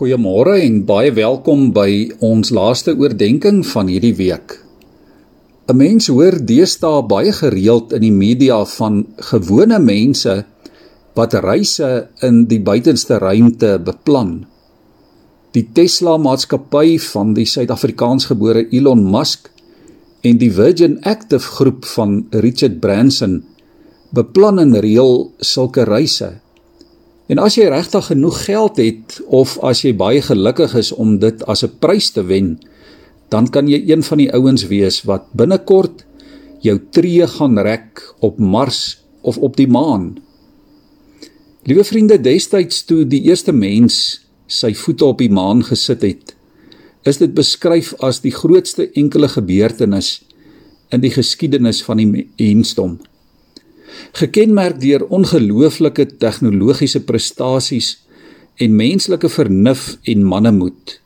Goeiemôre en baie welkom by ons laaste oordeenking van hierdie week. 'n Mens hoor deesdae baie gereeld in die media van gewone mense wat reise in die buitenste ruimte beplan. Die Tesla-maatskappy van die Suid-Afrikaansgebore Elon Musk en die Virgin Active groep van Richard Branson beplan en reël sulke reise. En as jy regtig genoeg geld het of as jy baie gelukkig is om dit as 'n prys te wen, dan kan jy een van die ouens wees wat binnekort jou tree gaan rek op Mars of op die maan. Liewe vriende, destyds toe die eerste mens sy voete op die maan gesit het, is dit beskryf as die grootste enkele gebeurtenis in die geskiedenis van die mensdom gekenmerk deur ongelooflike tegnologiese prestasies en menslike vernuf en mannemoed.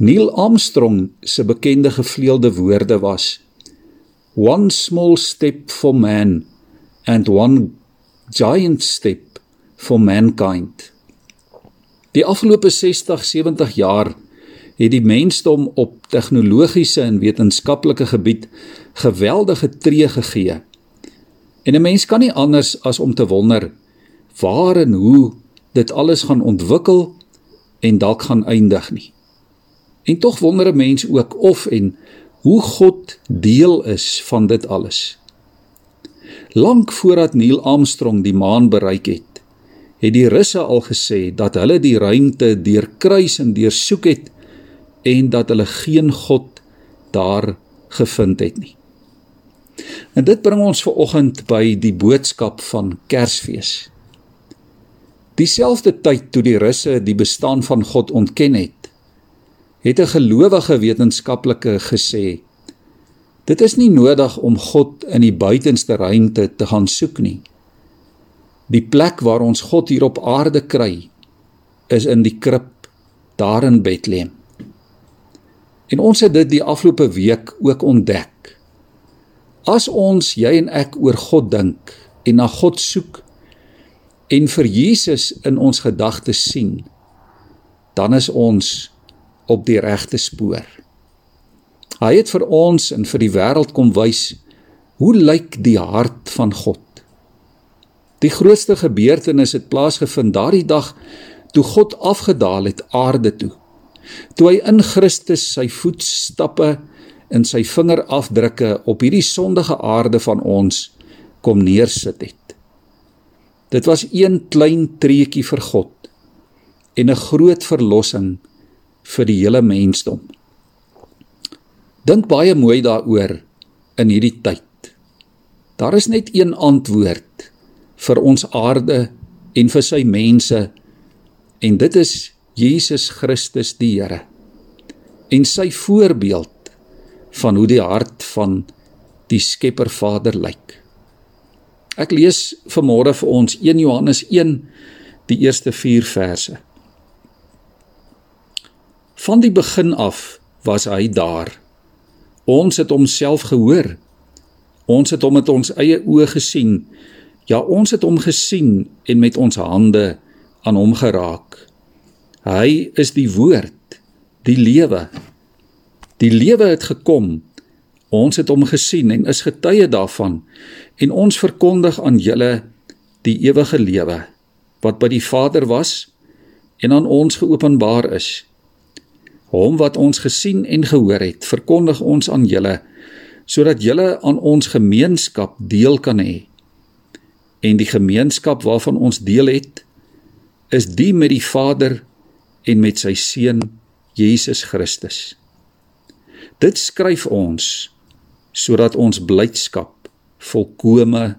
Neil Armstrong se bekende gevleelde woorde was: One small step for man and one giant step for mankind. Die afgelope 60-70 jaar het die mensdom op tegnologiese en wetenskaplike gebied geweldige tree gegee. En 'n mens kan nie anders as om te wonder waar en hoe dit alles gaan ontwikkel en dalk gaan eindig nie. En tog wonder 'n mens ook of en hoe God deel is van dit alles. Lank voordat Neil Armstrong die maan bereik het, het die Russe al gesê dat hulle die ruimte deurkruis en deursoek het en dat hulle geen God daar gevind het nie. En dit bring ons ver oggend by die boodskap van Kersfees. Dieselfde tyd toe die Russe die bestaan van God ontken het, het 'n gelowige wetenskaplike gesê: Dit is nie nodig om God in die buitenste ruimte te gaan soek nie. Die plek waar ons God hier op aarde kry, is in die krib daar in Bethlehem. En ons het dit die afgelope week ook ontdek. As ons jy en ek oor God dink en na God soek en vir Jesus in ons gedagtes sien, dan is ons op die regte spoor. Hy het vir ons en vir die wêreld kom wys hoe lyk die hart van God. Die grootste gebeurtenis het plaasgevind daardie dag toe God afgedaal het aarde toe. Toe hy in Christus sy voetstappe in sy vingerafdrukke op hierdie sondige aarde van ons kom neersit het. Dit was een klein treetjie vir God en 'n groot verlossing vir die hele mensdom. Dink baie mooi daaroor in hierdie tyd. Daar is net een antwoord vir ons aarde en vir sy mense en dit is Jesus Christus die Here. En sy voorbeeld van hoe die hart van die Skepper Vader lyk. Ek lees vanmôre vir ons 1 Johannes 1 die eerste 4 verse. Van die begin af was hy daar. Ons het hom self gehoor. Ons het hom met ons eie oë gesien. Ja, ons het hom gesien en met ons hande aan hom geraak. Hy is die woord, die lewe. Die lewe het gekom. Ons het hom gesien en is getuie daarvan en ons verkondig aan julle die ewige lewe wat by die Vader was en aan ons geopenbaar is. Hom wat ons gesien en gehoor het, verkondig ons aan julle sodat julle aan ons gemeenskap deel kan hê. En die gemeenskap waarvan ons deel het, is die met die Vader en met sy seun Jesus Christus. Dit skryf ons sodat ons blydskap volkome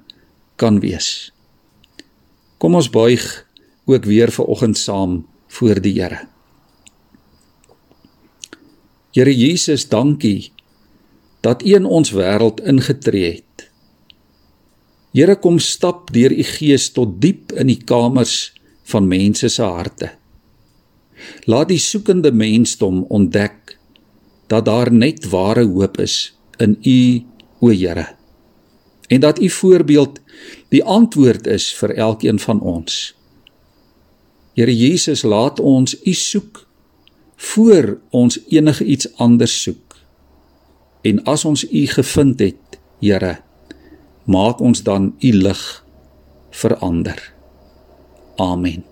kan wees. Kom ons buig ook weer ver oggend saam voor die Here. Here Jesus, dankie dat U in ons wêreld ingetree het. Here kom stap deur U Gees tot diep in die kamers van mense se harte. Laat die soekende mensdom ontdek dat daar net ware hoop is in U, o Here. En dat U voorbeeld die antwoord is vir elkeen van ons. Here Jesus, laat ons U soek voor ons enige iets anders soek. En as ons U gevind het, Here, maak ons dan U lig verander. Amen.